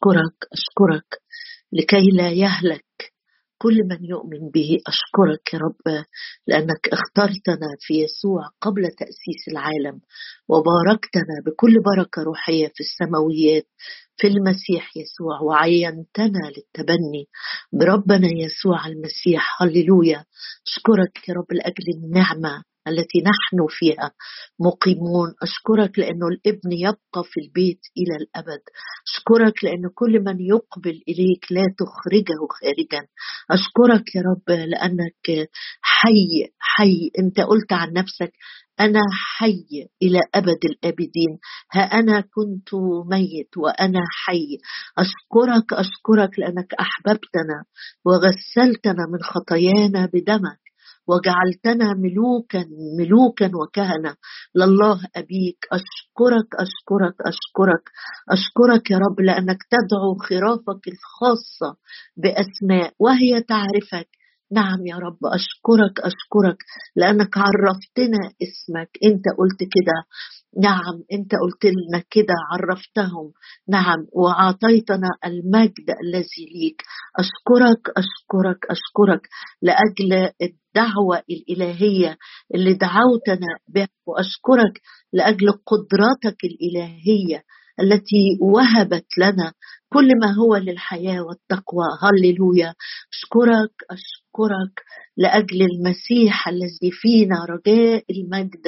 أشكرك أشكرك لكي لا يهلك كل من يؤمن به. أشكرك يا رب لأنك اخترتنا في يسوع قبل تأسيس العالم وباركتنا بكل بركة روحية في السماويات في المسيح يسوع وعينتنا للتبني بربنا يسوع المسيح. هللويا. أشكرك يا رب لأجل النعمة التي نحن فيها مقيمون. أشكرك لأنه الابن يبقى في البيت إلى الأبد. أشكرك لأن كل من يقبل إليك لا تخرجه خارجا. أشكرك يا رب لأنك حي حي. أنت قلت عن نفسك أنا حي إلى أبد الآبدين. ها أنا كنت ميت وأنا حي. أشكرك أشكرك لأنك أحببتنا وغسلتنا من خطايانا بدمك. وجعلتنا ملوكا ملوكا وكهنة. لله أبيك. أشكرك أشكرك أشكرك. أشكرك يا رب لأنك تدعو خرافك الخاصة بأسماء وهي تعرفك. نعم يا رب أشكرك أشكرك لأنك عرفتنا اسمك. أنت قلت كده. نعم أنت قلت لنا كده عرفتهم. نعم وأعطيتنا المجد الذي ليك. أشكرك أشكرك أشكرك لأجل الدعوة الإلهية اللي دعوتنا بها وأشكرك لأجل قدراتك الإلهية. التي وهبت لنا كل ما هو للحياة والتقوى. هللويا. أشكرك أشكرك لأجل المسيح الذي فينا رجاء المجد.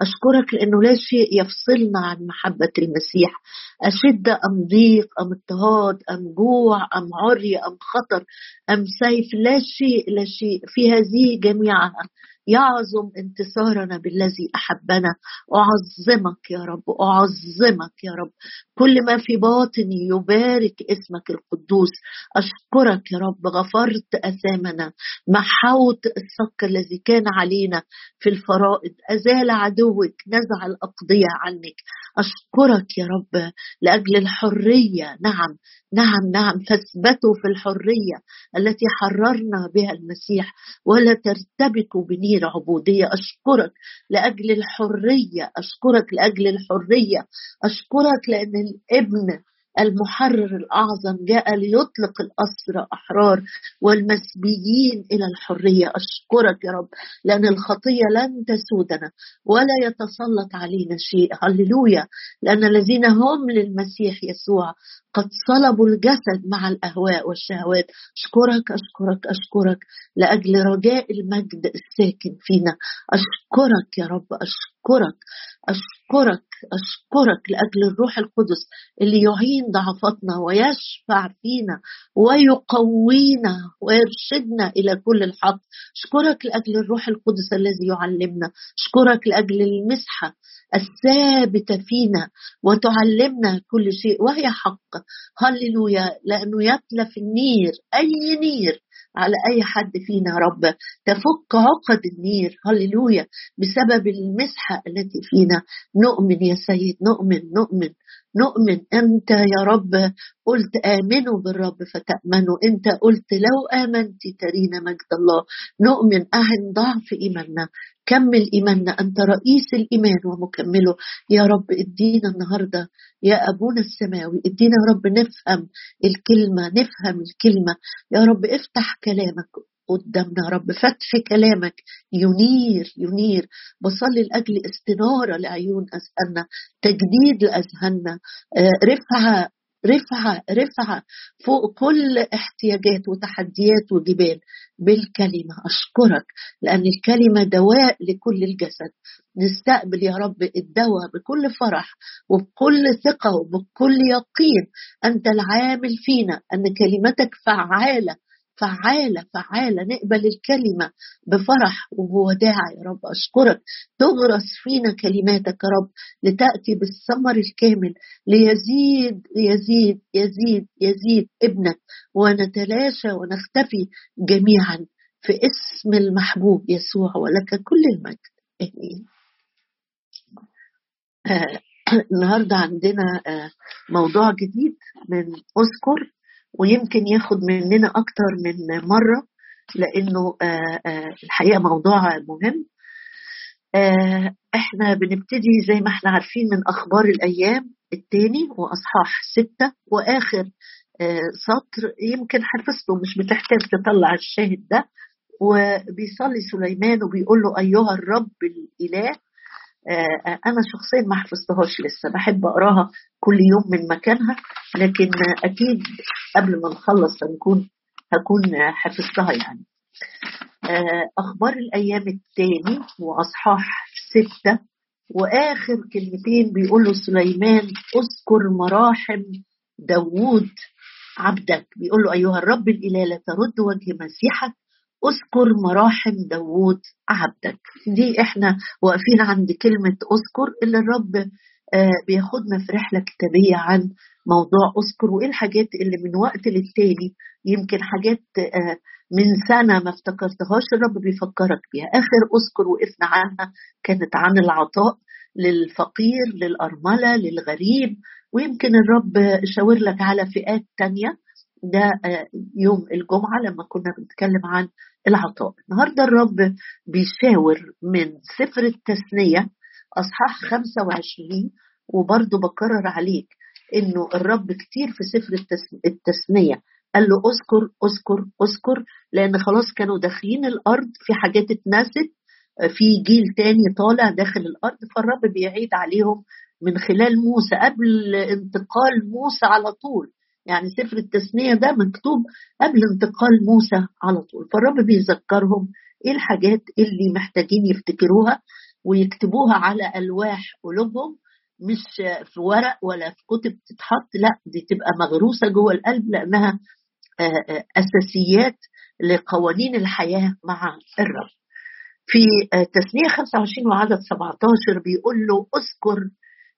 أشكرك لأنه لا شيء يفصلنا عن محبة المسيح. أشد أم ضيق أم اضطهاد أم جوع أم عري أم خطر أم سيف لا شيء لا شيء. في هذه جميعها يعظم انتصارنا بالذي أحبنا. أعظمك يا رب أعظمك يا رب. كل ما في باطني يبارك اسمك القدوس. أشكرك يا رب غفرت أثامنا. محوت الصك الذي كان علينا في الفرائض. أزال عدوك نزع الأقضية عنك. أشكرك يا رب لأجل الحرية. نعم نعم نعم. فاثبتوا في الحرية التي حررنا بها المسيح. ولا ترتبكوا بنير عبودية أشكرك لأجل الحرية أشكرك لأجل الحرية أشكرك لأن الابن المحرر الأعظم جاء ليطلق الأسرى أحرار والمسبيين إلى الحرية. أشكرك يا رب لأن الخطية لن تسودنا ولا يتسلط علينا شيء. هللويا. لأن الذين هم للمسيح يسوع قد صلبوا الجسد مع الأهواء والشهوات. أشكرك أشكرك أشكرك لأجل رجاء المجد الساكن فينا. أشكرك يا رب أشكرك أشكرك. أشكرك لأجل الروح القدس اللي يعين ضعفاتنا ويشفع فينا ويقوينا ويرشدنا إلى كل الحق. أشكرك لأجل الروح القدس الذي يعلمنا. أشكرك لأجل المسحة الثابتة فينا وتعلمنا كل شيء وهي حق. هللويا لأنه يتلف النير أي نير على أي حد فينا رب. تفك عقد النير هللويا بسبب المسحة التي فينا. نؤمن يا سيد نؤمن نؤمن. نؤمن أنت يا رب. قلت آمنوا بالرب فتأمنوا. أنت قلت لو آمنت ترينا مجد الله. نؤمن أهن ضعف إيماننا. كمل إيماننا. أنت رئيس الإيمان ومكمله. يا رب ادينا النهاردة يا أبونا السماوي. ادينا يا رب نفهم الكلمة نفهم الكلمة. يا رب افتح كلامك. قدامنا رب. فتح كلامك. ينير ينير. بصلي لأجل استنارة لعيون اذهاننا تجديد لأذهاننا. آه، رفعه رفعة رفعة فوق كل احتياجات وتحديات وجبال بالكلمة. أشكرك لأن الكلمة دواء لكل الجسد. نستقبل يا رب الدواء بكل فرح وبكل ثقة وبكل يقين. أنت العامل فينا أن كلمتك فعالة فعالة فعالة نقبل الكلمة بفرح وبوداعة يا رب أشكرك. تغرس فينا كلماتك يا رب لتأتي بالثمر الكامل. ليزيد يزيد يزيد يزيد ابنك ونتلاشى ونختفي جميعا في اسم المحبوب يسوع ولك كل المجد. آمين. آه النهارده عندنا آه موضوع جديد من أذكر. ويمكن ياخد مننا أكتر من مرة لأنه آه، آه، الحقيقة موضوع مهم. آه، إحنا بنبتدي زي ما إحنا عارفين من أخبار الأيام الثاني وأصحاح ستة وآخر سطر يمكن حفظته مش بتحتاج تطلع الشاهد ده. وبيصلي سليمان وبيقول له أيها الرب الإله أنا شخصيا ما حفظتهاش لسه بحب أقراها كل يوم من مكانها لكن أكيد قبل ما نخلص هنكون هكون حفظتها يعني. آه، أخبار الأيام الثاني وأصحاح ستة وآخر كلمتين بيقول سليمان أذكر مراحم داوود عبدك. بيقول له أيها الرب الإله لا ترد وجه مسيحك أذكر مراحم داوود عبدك. دي إحنا واقفين عند كلمة أذكر اللي الرب آه، بياخدنا في رحلة كتابية عن موضوع أذكر وإيه الحاجات اللي من وقت للتاني يمكن حاجات آه، من سنة ما افتكرتهاش الرب بيفكرك بيها. آخر أذكر وقفنا عنها كانت عن العطاء للفقير للأرملة للغريب ويمكن الرب شاور لك على فئات تانية. ده آه، يوم الجمعة لما كنا بنتكلم عن العطاء. النهاردة الرب بيشاور من سفر التثنية أصحاح 25 وبرضه بكرر عليك إنه الرب كتير في سفر التثنية. قال له أذكر أذكر أذكر لأن خلاص كانوا داخلين الأرض في حاجات اتنست في جيل تاني طالع داخل الأرض فالرب بيعيد عليهم من خلال موسى قبل انتقال موسى على طول. يعني سفر التثنية ده مكتوب قبل انتقال موسى على طول. فالرب بيذكرهم إيه الحاجات اللي محتاجين يفتكروها ويكتبوها على ألواح قلوبهم مش في ورق ولا في كتب تتحط لا دي تبقى مغروسة جوه القلب لأنها آه، آه، أساسيات لقوانين الحياة مع الرب. في آه، تثنية 25 وعدد 17 بيقول له اذكر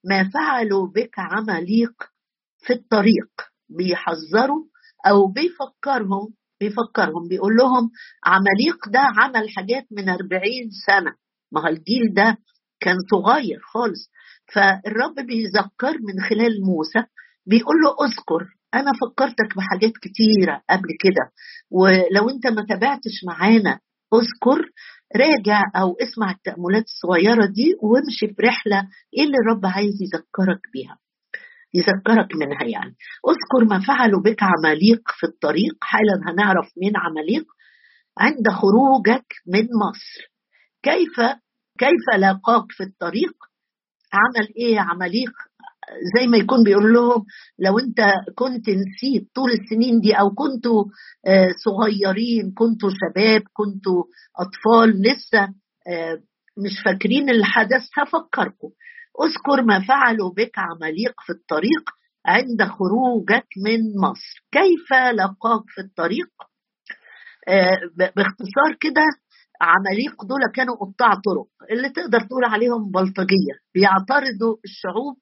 ما فعلوا بك عماليق في الطريق. بيحذروا أو بيفكرهم بيفكرهم بيقول لهم عماليق ده عمل حاجات من 40 سنة. ما هو الجيل ده كان صغير خالص. فالرب بيذكر من خلال موسى بيقول له اذكر أنا فكرتك بحاجات كتيرة قبل كده ولو أنت ما تابعتش معانا اذكر راجع أو اسمع التأملات الصغيرة دي وامشي في رحله إيه اللي الرب عايز يذكرك بيها. يذكرك منها يعني اذكر ما فعلوا بك عماليق في الطريق حالا هنعرف مين عماليق عند خروجك من مصر. كيف كيف لاقاك في الطريق؟ عمل إيه عماليق؟ زي ما يكون بيقول لهم لو أنت كنت نسيت طول السنين دي أو كنتوا آه، صغيرين كنتوا شباب كنتوا أطفال لسه آه، مش فاكرين الحدث هفكركم. اذكر ما فعلوا بك عماليق في الطريق عند خروجك من مصر. كيف لقاك في الطريق؟ آه، باختصار كده عماليق دول كانوا قطاع طرق اللي تقدر تقول عليهم بلطجية بيعترضوا الشعوب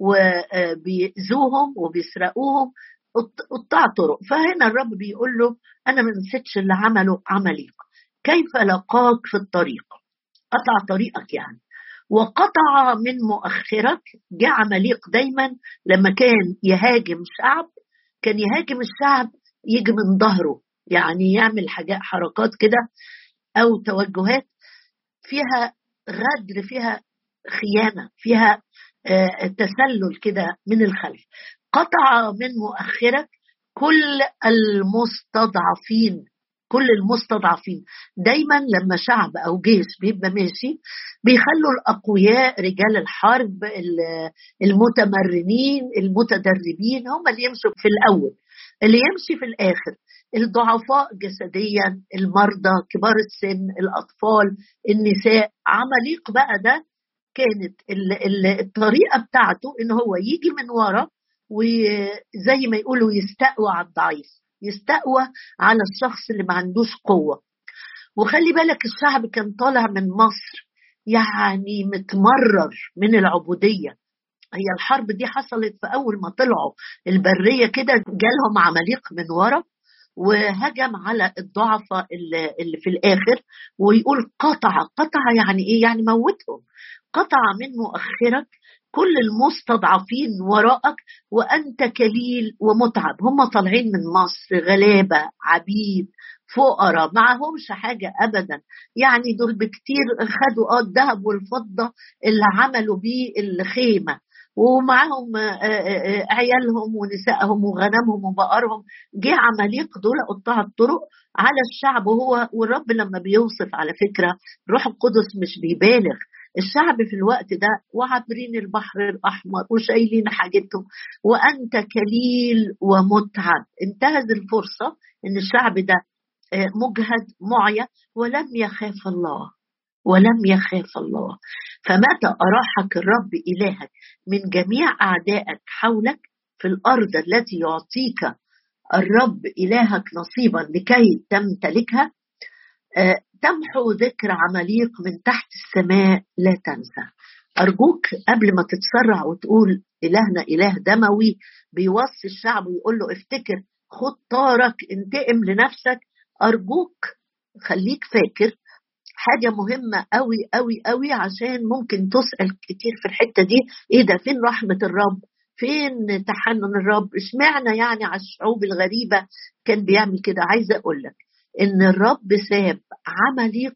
وبيأذوهم وبيسرقوهم قطاع طرق. فهنا الرب بيقول له أنا ما نسيتش اللي عمله عمليق كيف لقاك في الطريق؟ قطع طريقك يعني. وقطع من مؤخرك جه عمليق دايما لما كان يهاجم شعب كان يهاجم الشعب يجي من ظهره يعني يعمل حاجات حركات كده أو توجهات فيها غدر فيها خيانة فيها آه، تسلل كده من الخلف. قطع من مؤخرك كل المستضعفين كل المستضعفين. دايما لما شعب أو جيش بيبقى ماشي بيخلوا الأقوياء رجال الحرب المتمرنين المتدربين هم اللي يمشوا في الأول. اللي يمشي في الآخر الضعفاء جسديا المرضى كبار السن الأطفال النساء. عماليق بقى ده كانت الطريقة بتاعته إن هو يجي من ورا وزي ما يقولوا يستقوى على الضعيف. يستقوى على الشخص اللي ما عندوش قوة. وخلي بالك الشعب كان طالع من مصر يعني متمرر من العبودية. هي الحرب دي حصلت في أول ما طلعوا البرية كده جالهم عماليق من ورا وهجم على الضعفاء اللي في الآخر ويقول قطع قطع يعني إيه؟ يعني موتهم. قطع من مؤخرك كل المستضعفين وراءك وأنت كليل ومتعب. هم طالعين من مصر غلابة عبيد فقراء معهمش حاجة أبدا. يعني دول بكتير خدوا آه الذهب والفضة اللي عملوا بيه الخيمة. ومعاهم عيالهم ونسائهم وغنمهم وبقرهم. جه عماليق دول قطاع الطرق على الشعب. وهو والرب لما بيوصف على فكرة روح القدس مش بيبالغ. الشعب في الوقت ده وعابرين البحر الأحمر وشايلين حاجتهم. وأنت كليل ومتعب. انتهز الفرصة إن الشعب ده آه، مجهد معيا ولم يخاف الله. ولم يخاف الله. فمتى أراحك الرب إلهك من جميع أعدائك حولك في الأرض التي يعطيك الرب إلهك نصيبا لكي تمتلكها؟ آه، تمحو ذكر عماليق من تحت السماء لا تنسى. أرجوك قبل ما تتسرع وتقول إلهنا إله دموي بيوصي الشعب ويقول له افتكر خد طارك انتقم لنفسك. أرجوك خليك فاكر حاجة مهمة قوي قوي قوي عشان ممكن تسأل كتير في الحتة دي. إيه ده؟ فين رحمة الرب؟ فين تحنن الرب؟ اشمعنى يعني على الشعوب الغريبة كان بيعمل كده؟ عايزة أقول لك إن الرب ساب عمليق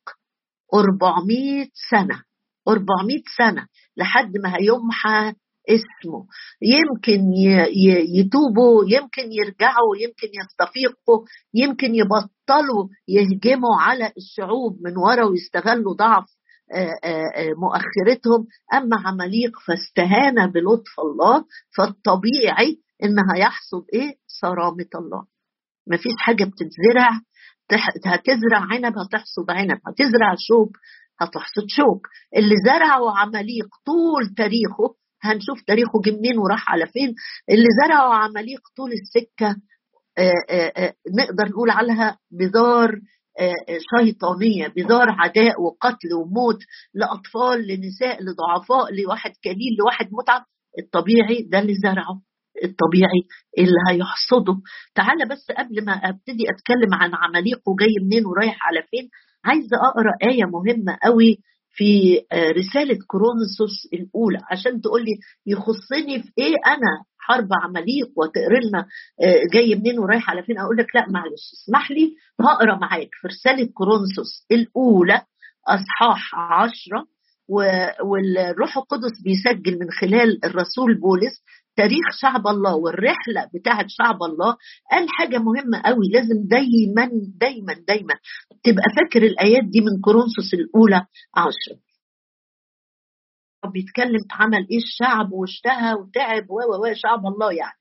400 سنة 400 سنة لحد ما هيمحى اسمه. يمكن يتوبوا يمكن يرجعوا يمكن يستفيقوا يمكن يبطلوا يهجموا على الشعوب من ورا ويستغلوا ضعف مؤخرتهم. أما عماليق فاستهان بلطف الله فالطبيعي انها يحصد إيه؟ صرامة الله. ما فيش حاجة بتتزرع هتزرع عنب هتحصد عنب. هتزرع شوك هتحصد شوك. اللي زرعوا عماليق طول تاريخه هنشوف تاريخه جه منين وراح على فين. اللي زرعوا عماليق طول السكة آآ آآ نقدر نقول عليها بذار شيطانية بذار عداء وقتل وموت لأطفال لنساء لضعفاء لواحد كليل لواحد متعب الطبيعي ده اللي زرعه. الطبيعي اللي هيحصده. تعالى بس قبل ما أبتدي أتكلم عن عماليق وجاي منين ورايح على فين عايزة أقرأ آية مهمة قوي في آه، رسالة كورنثوس الأولى عشان تقول لي يخصني في إيه أنا حرب عماليق وتقري لنا آه، جاي منين ورايح على فين. أقول لك لا معلش اسمح لي هقرأ معاك في رسالة كورنثوس الأولى أصحاح عشرة والروح القدس بيسجل من خلال الرسول بولس تاريخ شعب الله والرحلة بتاعت شعب الله قال حاجة مهمة قوي لازم دايما دايما دايما تبقى فاكر الآيات دي من كورنثوس الأولى عشرة. بيتكلم عمل إيه؟ الشعب واشتهى وتعب و شعب الله يعني.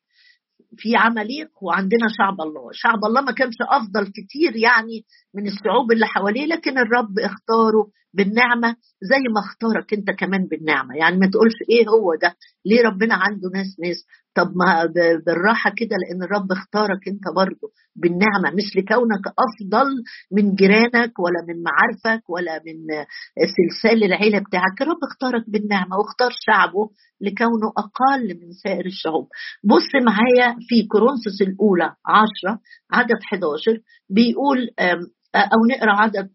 في عماليق وعندنا شعب الله. شعب الله ما كانش أفضل كتير يعني من الشعوب اللي حواليه لكن الرب اختاره بالنعمة زي ما اختارك انت كمان بالنعمة. يعني ما تقولش إيه هو ده؟ ليه ربنا عنده ناس ناس؟ طب ما بالراحة كده لأن الرب اختارك انت برضه بالنعمة. مش لكونك أفضل من جيرانك ولا من معارفك ولا من سلسال العيلة بتاعك. الرب اختارك بالنعمة واختار شعبه لكونه أقل من سائر الشعوب. بص معايا في كورنثوس الأولى 10 عدد 11 بيقول أو نقرأ عدد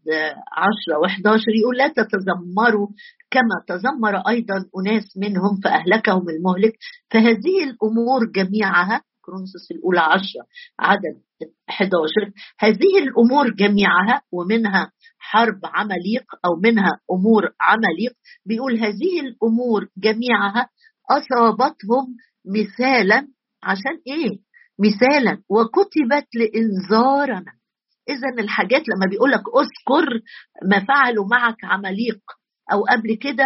عشرة و11 يقول لا تتذمروا كما تذمر أيضا أناس منهم فأهلكهم المهلك فهذه الأمور جميعها كرونسوس الأولى عشرة عدد 11 هذه الأمور جميعها ومنها حرب عمليق أو منها أمور عمليق بيقول هذه الأمور جميعها أصابتهم مثالا عشان إيه؟ مثالا وكتبت لإنذارنا اذا الحاجات لما بيقول لك أذكر ما فعلوا معك عماليق أو قبل كده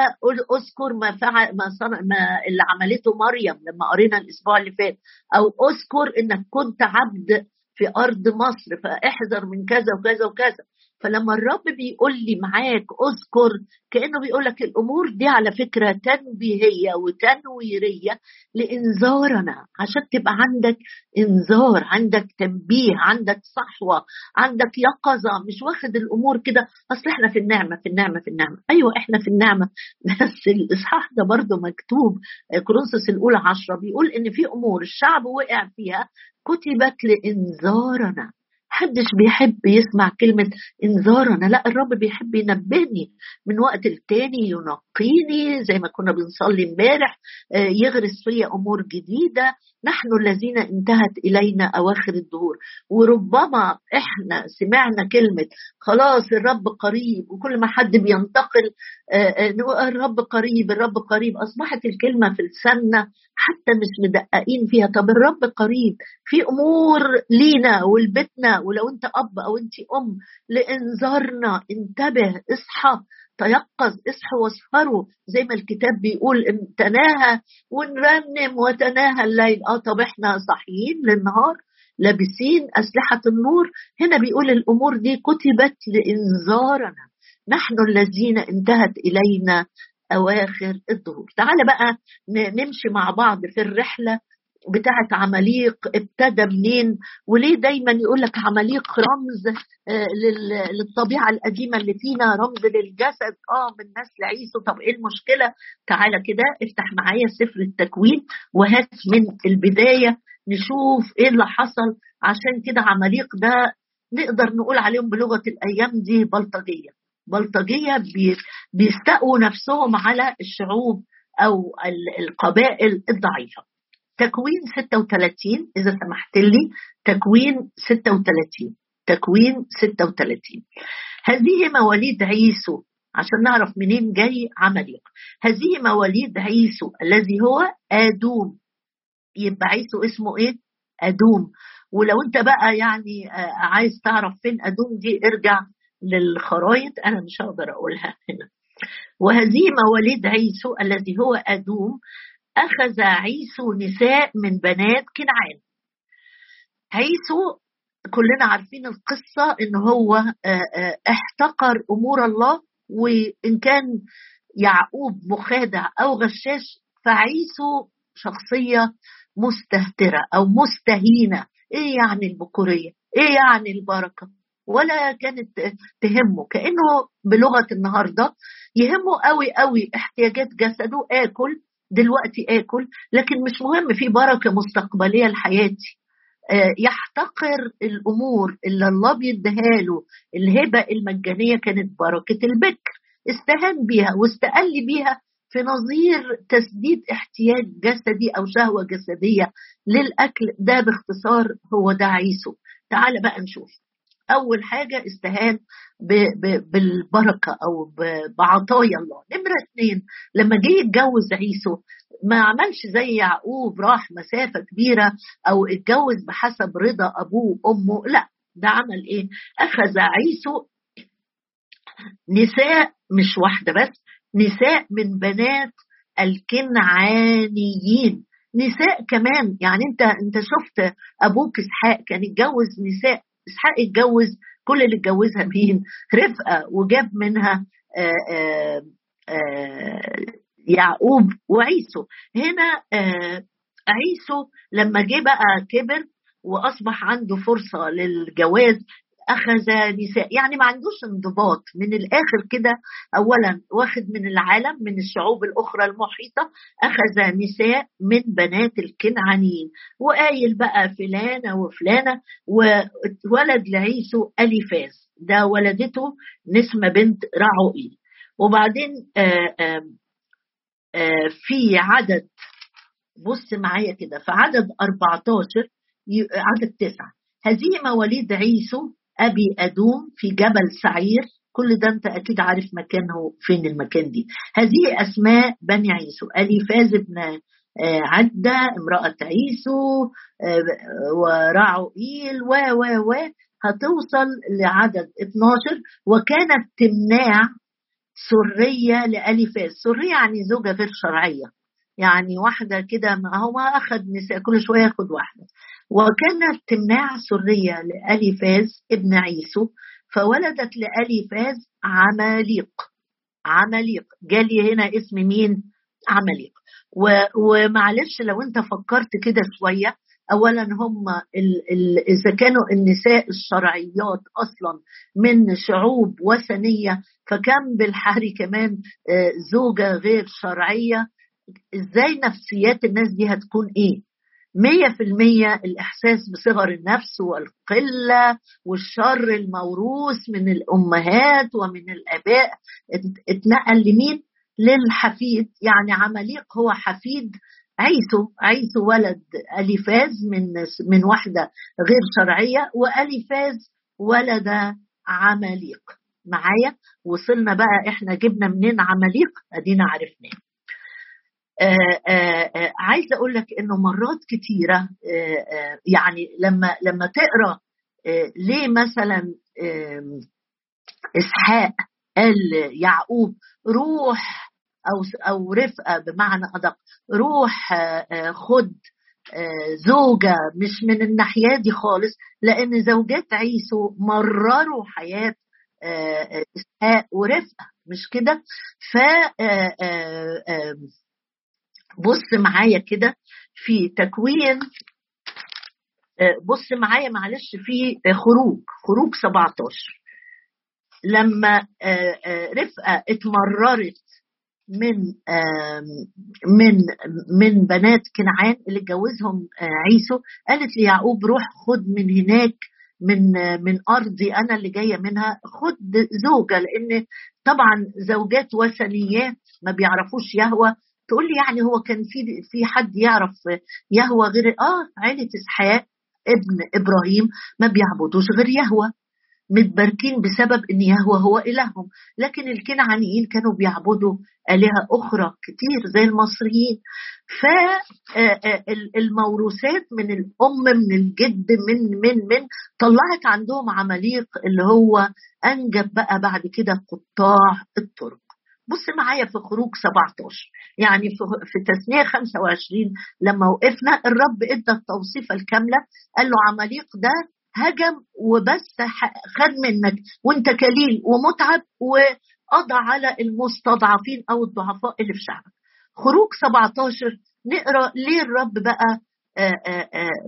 أذكر ما فعل ما, صنع ما اللي عملته مريم لما قرينا الأسبوع اللي فات أو أذكر إنك كنت عبد في أرض مصر فاحذر من كذا وكذا وكذا. فلما الرب بيقول لي معاك اذكر كأنه بيقول لك الأمور دي على فكرة تنبيهية وتنويرية لإنذارنا. عشان تبقى عندك إنذار عندك تنبيه عندك صحوة عندك يقظة. مش واخد الأمور كده أصل إحنا في النعمة في النعمة في النعمة. أيوه إحنا في النعمة. بس الإصحاح ده برضه مكتوب كورنثوس الأولى عشرة بيقول إن في أمور الشعب وقع فيها كتبت لإنذارنا. محدش بيحب يسمع كلمة إنذارنا لا الرب بيحب ينبهني من وقت للتاني ينقيني زي ما كنا بنصلي امبارح آه، يغرس فيا أمور جديدة. نحن الذين انتهت إلينا أواخر الدهور. وربما إحنا سمعنا كلمة خلاص الرب قريب وكل ما حد بينتقل آه، آه، الرب قريب الرب قريب. أصبحت الكلمة في لساننا حتى مش مدققين فيها. طب الرب قريب في أمور لينا ولبتنا ولو انت أب أو انت أم لانذارنا انتبه اصحى تيقظ اصحوا واسهروا. زي ما الكتاب بيقول تناهى ونرنم وتناهى الليل. آه طب إحنا صاحيين للنهار لابسين أسلحة النور. هنا بيقول الأمور دي كتبت لإنذارنا. نحن الذين انتهت إلينا أواخر الظهور تعال بقى نمشي مع بعض في الرحلة بتاعت عماليق ابتدى منين؟ وليه دايما يقول لك عماليق رمز آه، للطبيعة القديمة اللي فينا رمز للجسد؟ آه من نسل عيسو طب إيه المشكلة؟ تعالى كده افتح معايا سفر التكوين وهات من البداية نشوف إيه اللي حصل. عشان كده عماليق ده نقدر نقول عليهم بلغة الأيام دي بلطجية. بلطجية بيستقوا نفسهم على الشعوب أو القبائل الضعيفة. تكوين 36 إذا سمحت لي تكوين 36 تكوين 36 هذه مواليد عيسو عشان نعرف منين جاي عمليق هذه مواليد عيسو الذي هو آدوم. يبقى عيسو اسمه إيه؟ أدوم. ولو أنت بقى يعني آه، عايز تعرف فين أدوم دي ارجع للخرايط أنا مش هقدر أقولها هنا. وهذه مواليد عيسو الذي هو أدوم. أخذ عيسو نساء من بنات كنعان. عيسو كلنا عارفين القصة إن هو آه، آه، احتقر أمور الله وإن كان يعقوب مخادع أو غشاش فعيسو شخصية مستهترة أو مستهينة. إيه يعني البكورية إيه يعني البركة؟ ولا كانت تهمه. كأنه بلغة النهاردة يهمه قوي قوي احتياجات جسده آكل دلوقتي آكل لكن مش مهم في بركة مستقبلية لحياتي. آه، يحتقر الأمور اللي الله بيديها له الهبة المجانية كانت بركة البكر. استهان بيها واستقل بيها في نظير تسديد احتياج جسدي أو شهوة جسدية للأكل. ده باختصار هو ده عيسو. تعال بقى نشوف. أول حاجة استهان بالبركة أو بعطايا الله. نمرة اثنين لما جه يتجوز عيسو ما عملش زي يعقوب راح مسافة كبيرة أو اتجوز بحسب رضا أبوه وأمه. لا ده عمل إيه؟ أخذ عيسو نساء مش واحدة بس نساء من بنات الكنعانيين. نساء كمان يعني أنت أنت شفت أبوك إسحاق كان يتجوز نساء اسحاق اتجوز كل اللي اتجوزها مين؟ رفقة وجاب منها آه، آه، آه، يعقوب وعيسو. هنا عيسو لما جه بقى كبر وأصبح عنده فرصة للجواز أخذ نساء. يعني ما عندوش انضباط. من الآخر كده اولا واخد من العالم من الشعوب الأخرى المحيطة أخذ نساء من بنات الكنعانيين. وقايل بقى فلانة وفلانة وولد لعيسو أليفاز. ده ولدته نسمة بنت رعوئيل وبعدين آآ آآ آآ في عدد بص معايا كده في عدد 14 عدد تسعة. هذه مواليد عيسو أبي أدوم في جبل سعير. كل ده أنت أكيد عارف مكانه فين المكان دي. هذه أسماء بني عيسو. أليفاز بن آه، عدة امرأة عيسو آه، ورعوئيل و و و. هتوصل لعدد 12 وكانت تمناع سرية لأليفاز سرية يعني زوجة غير شرعية. يعني واحدة كده ما هو أخذ نساء كل شوية ياخد واحدة. وكانت تمناع سرية لأليفاز ابن عيسو فولدت لأليفاز عماليق. عماليق. جالي هنا اسم مين؟ عماليق. ومعلش لو انت فكرت كده شوية اولا هم إذا كانوا النساء الشرعيات أصلا من شعوب وثنية فكم بالحري كمان آه، زوجة غير شرعية إزاي نفسيات الناس دي هتكون إيه؟ مية في المية الإحساس بصغر النفس والقلة والشر الموروث من الأمهات ومن الآباء. اتنقل لمين؟ للحفيد. يعني عمليق هو حفيد عيسو عيسو ولد أليفاز من من واحدة غير شرعية وأليفاز ولد عماليق. معايا؟ وصلنا بقى إحنا جبنا منين عماليق؟ أدينا عرفناه. آه، آه، آه، عايزة أقول لك إنه مرات كتيرة يعني لما لما تقرأ ليه مثلا إسحاق قال يعقوب روح أو أو رفقة بمعنى أدق روح خد زوجة مش من الناحية دي خالص لأن زوجات عيسو مرروا حياة إسحاق ورفقة مش كده؟ ف بص معايا كده في تكوين آه، بص معايا معلش في خروج خروج 17 لما آه، آه، رفقة اتمررت من من من بنات كنعان اللي اتجوزهم عيسو قالت ليعقوب روح خد من هناك من من أرضي أنا اللي جاية منها خد زوجة لأن طبعا زوجات وثنيات ما بيعرفوش يهوى تقول لي يعني هو كان في في حد يعرف يهوى غير آه عيلة إسحاق ابن إبراهيم ما بيعبدوش غير يهوى متباركين بسبب إن يهوى هو إلههم. لكن الكنعانيين كانوا بيعبدوا آلهة أخرى كتير زي المصريين. فالموروثات من الأم من الجد من من من طلعت عندهم عماليق اللي هو أنجب بقى بعد كده قطاع الطرق بص معايا في خروج 17 يعني في تثنية 25 لما وقفنا الرب ادى التوصيفة الكاملة قال له عماليق ده هجم وبس خد منك وانت كليل ومتعب وقضى على المستضعفين أو الضعفاء اللي في شعبك. خروج 17 نقرأ ليه الرب بقى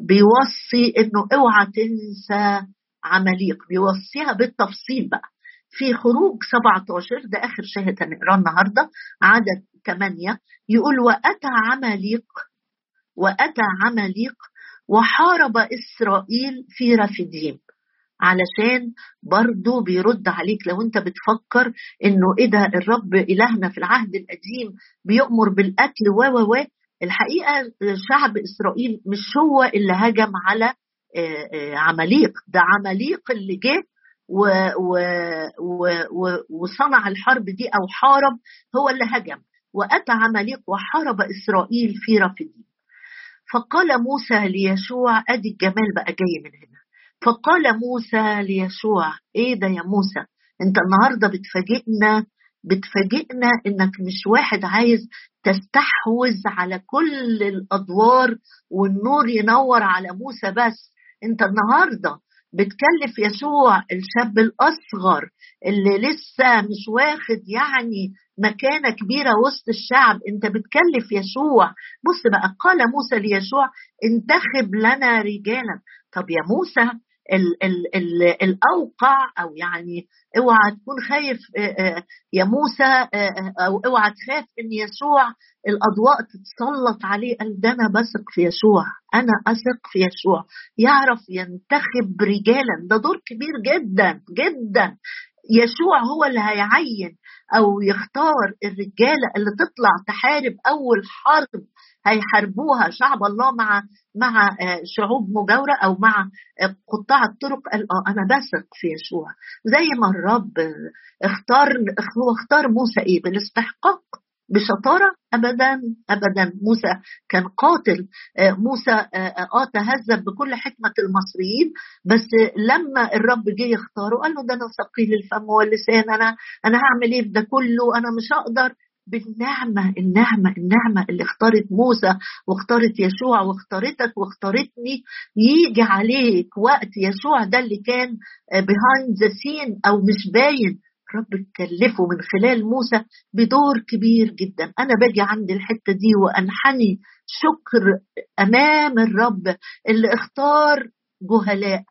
بيوصي إنه اوعى تنسى عماليق بيوصيها بالتفصيل بقى. في خروج 17 ده آخر شاهد هنقراه النهاردة عدد 8 يقول وأتى عماليق وأتى عماليق وحارب إسرائيل في رفديم علشان برضه بيرد عليك لو أنت بتفكر إنه إيه ده الرب إلهنا في العهد القديم بيؤمر بالقتل و و و. الحقيقة شعب إسرائيل مش هو اللي هجم على عماليق ده عماليق اللي جه و و و وصنع الحرب دي أو حارب هو اللي هجم وأتى عماليق وحارب إسرائيل في رفديم فقال موسى ليشوع أدي الجمال بقى جاي من هنا. فقال موسى ليشوع إيه ده يا موسى؟ أنت النهارده بتفاجئنا بتفاجئنا إنك مش واحد عايز تستحوذ على كل الأدوار والنور ينور على موسى بس. أنت النهارده بتكلف يسوع الشاب الأصغر اللي لسه مش واخد يعني مكانة كبيرة وسط الشعب. أنت بتكلف يسوع. بص بقى قال موسى ليشوع انتخب لنا رجالا. طب يا موسى ال ال ال الاوقع أو يعني اوعى تكون خايف يا موسى أو اوعى تخاف إن يسوع الأضواء تتسلط عليه قال ده أنا بثق في يسوع أنا أثق في يسوع يعرف ينتخب رجالا ده دور كبير جدا جدا يشوع هو اللي هيعين أو يختار الرجالة اللي تطلع تحارب أول حرب هيحاربوها شعب الله مع مع آه، شعوب مجاورة أو مع آه، قطاع الطرق قال آه أنا بثق في يشوع زي ما الرب اختار هو اختار موسى إيه؟ بالاستحقاق. بشطارة ابدا ابدا. موسى كان قاتل. آه، موسى آه تهذب بكل حكمة المصريين بس لما الرب جه يختاره قال له ده أنا ثقيل الفم واللسان أنا أنا هعمل إيه؟ ده كله أنا مش هقدر. بالنعمة النعمة النعمة اللي اختارت موسى واختارت يشوع واختارتك واختارتني يجي عليك وقت يشوع ده اللي كان behind the scene أو مش باين. رب تكلفه من خلال موسى بدور كبير جدا. أنا باجي عند الحتة دي وأنحني شكر أمام الرب اللي اختار جهلاء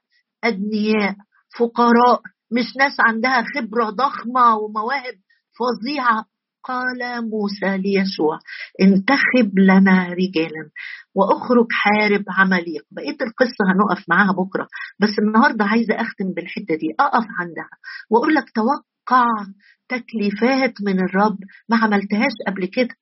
أدنياء فقراء. مش ناس عندها خبرة ضخمة ومواهب فظيعة. قال موسى ليشوع انتخب لنا رجالا وأخرج حارب عمليق بقية القصة هنقف معاها بكرة بس النهارده عايزة أختم بالحتة دي أقف عندها وأقول لك توقع تكليفات من الرب؟ ما عملتهاش قبل كده.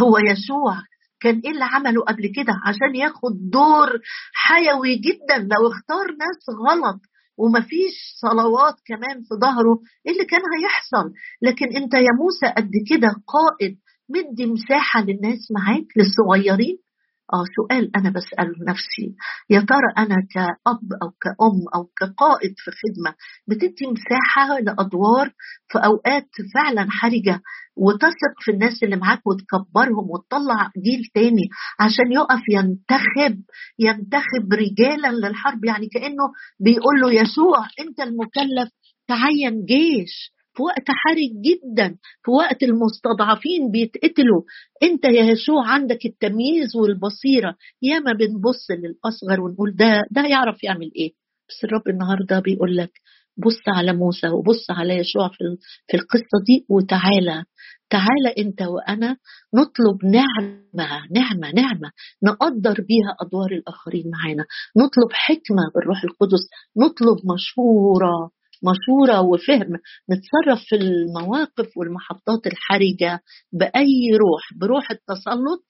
هو يشوع كان إيه اللي عمله قبل كده عشان ياخد دور حيوي جدا لو اختار ناس غلط ومفيش صلوات كمان في ظهره؟ إيه اللي كان هيحصل؟ لكن أنت يا موسى قد كده قائد مدي مساحة للناس معاك للصغيرين؟ آه سؤال أنا بسأله نفسي يا ترى أنا كأب أو كأم أو كقائد في خدمة بتدي مساحة لأدوار في أوقات فعلا حرجة وتثق في الناس اللي معاك وتكبرهم وتطلع جيل تاني عشان يقف ينتخب ينتخب رجالا للحرب؟ يعني كأنه بيقول له يسوع أنت المكلف تعين جيش. في وقت حرج جدا في وقت المستضعفين بيتقتلوا. انت يا يسوع عندك التمييز والبصيرة. ياما بنبص للأصغر ونقول ده ده يعرف يعمل إيه؟ بس الرب النهارده بيقول لك بص على موسى وبص على يشوع في في القصة دي وتعالى. تعالى انت وأنا نطلب نعمة نعمة نعمة. نقدر بيها أدوار الآخرين معانا. نطلب حكمة بالروح القدس. نطلب مشورة. مشورة وفهم نتصرف في المواقف والمحطات الحرجة بأي روح بروح التسلط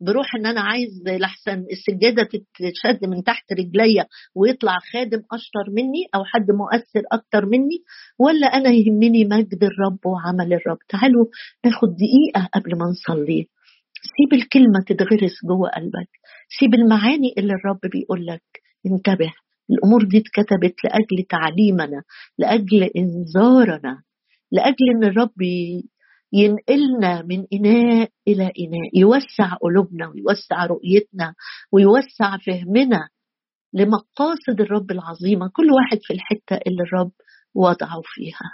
بروح إن أنا عايز لحسن السجادة تتشد من تحت رجليا ويطلع خادم أشطر مني أو حد مؤثر أكتر مني ولا أنا يهمني مجد الرب وعمل الرب. تعالوا ناخد دقيقة قبل ما نصلي. سيب الكلمة تتغرس جوه قلبك. سيب المعاني اللي الرب بيقول لك. انتبه. الأمور دي اتكتبت لأجل تعليمنا لأجل إنذارنا لأجل إن الرب ينقلنا من إناء إلى إناء يوسع قلوبنا ويوسع رؤيتنا ويوسع فهمنا لمقاصد الرب العظيمة. كل واحد في الحتة اللي الرب وضعه فيها.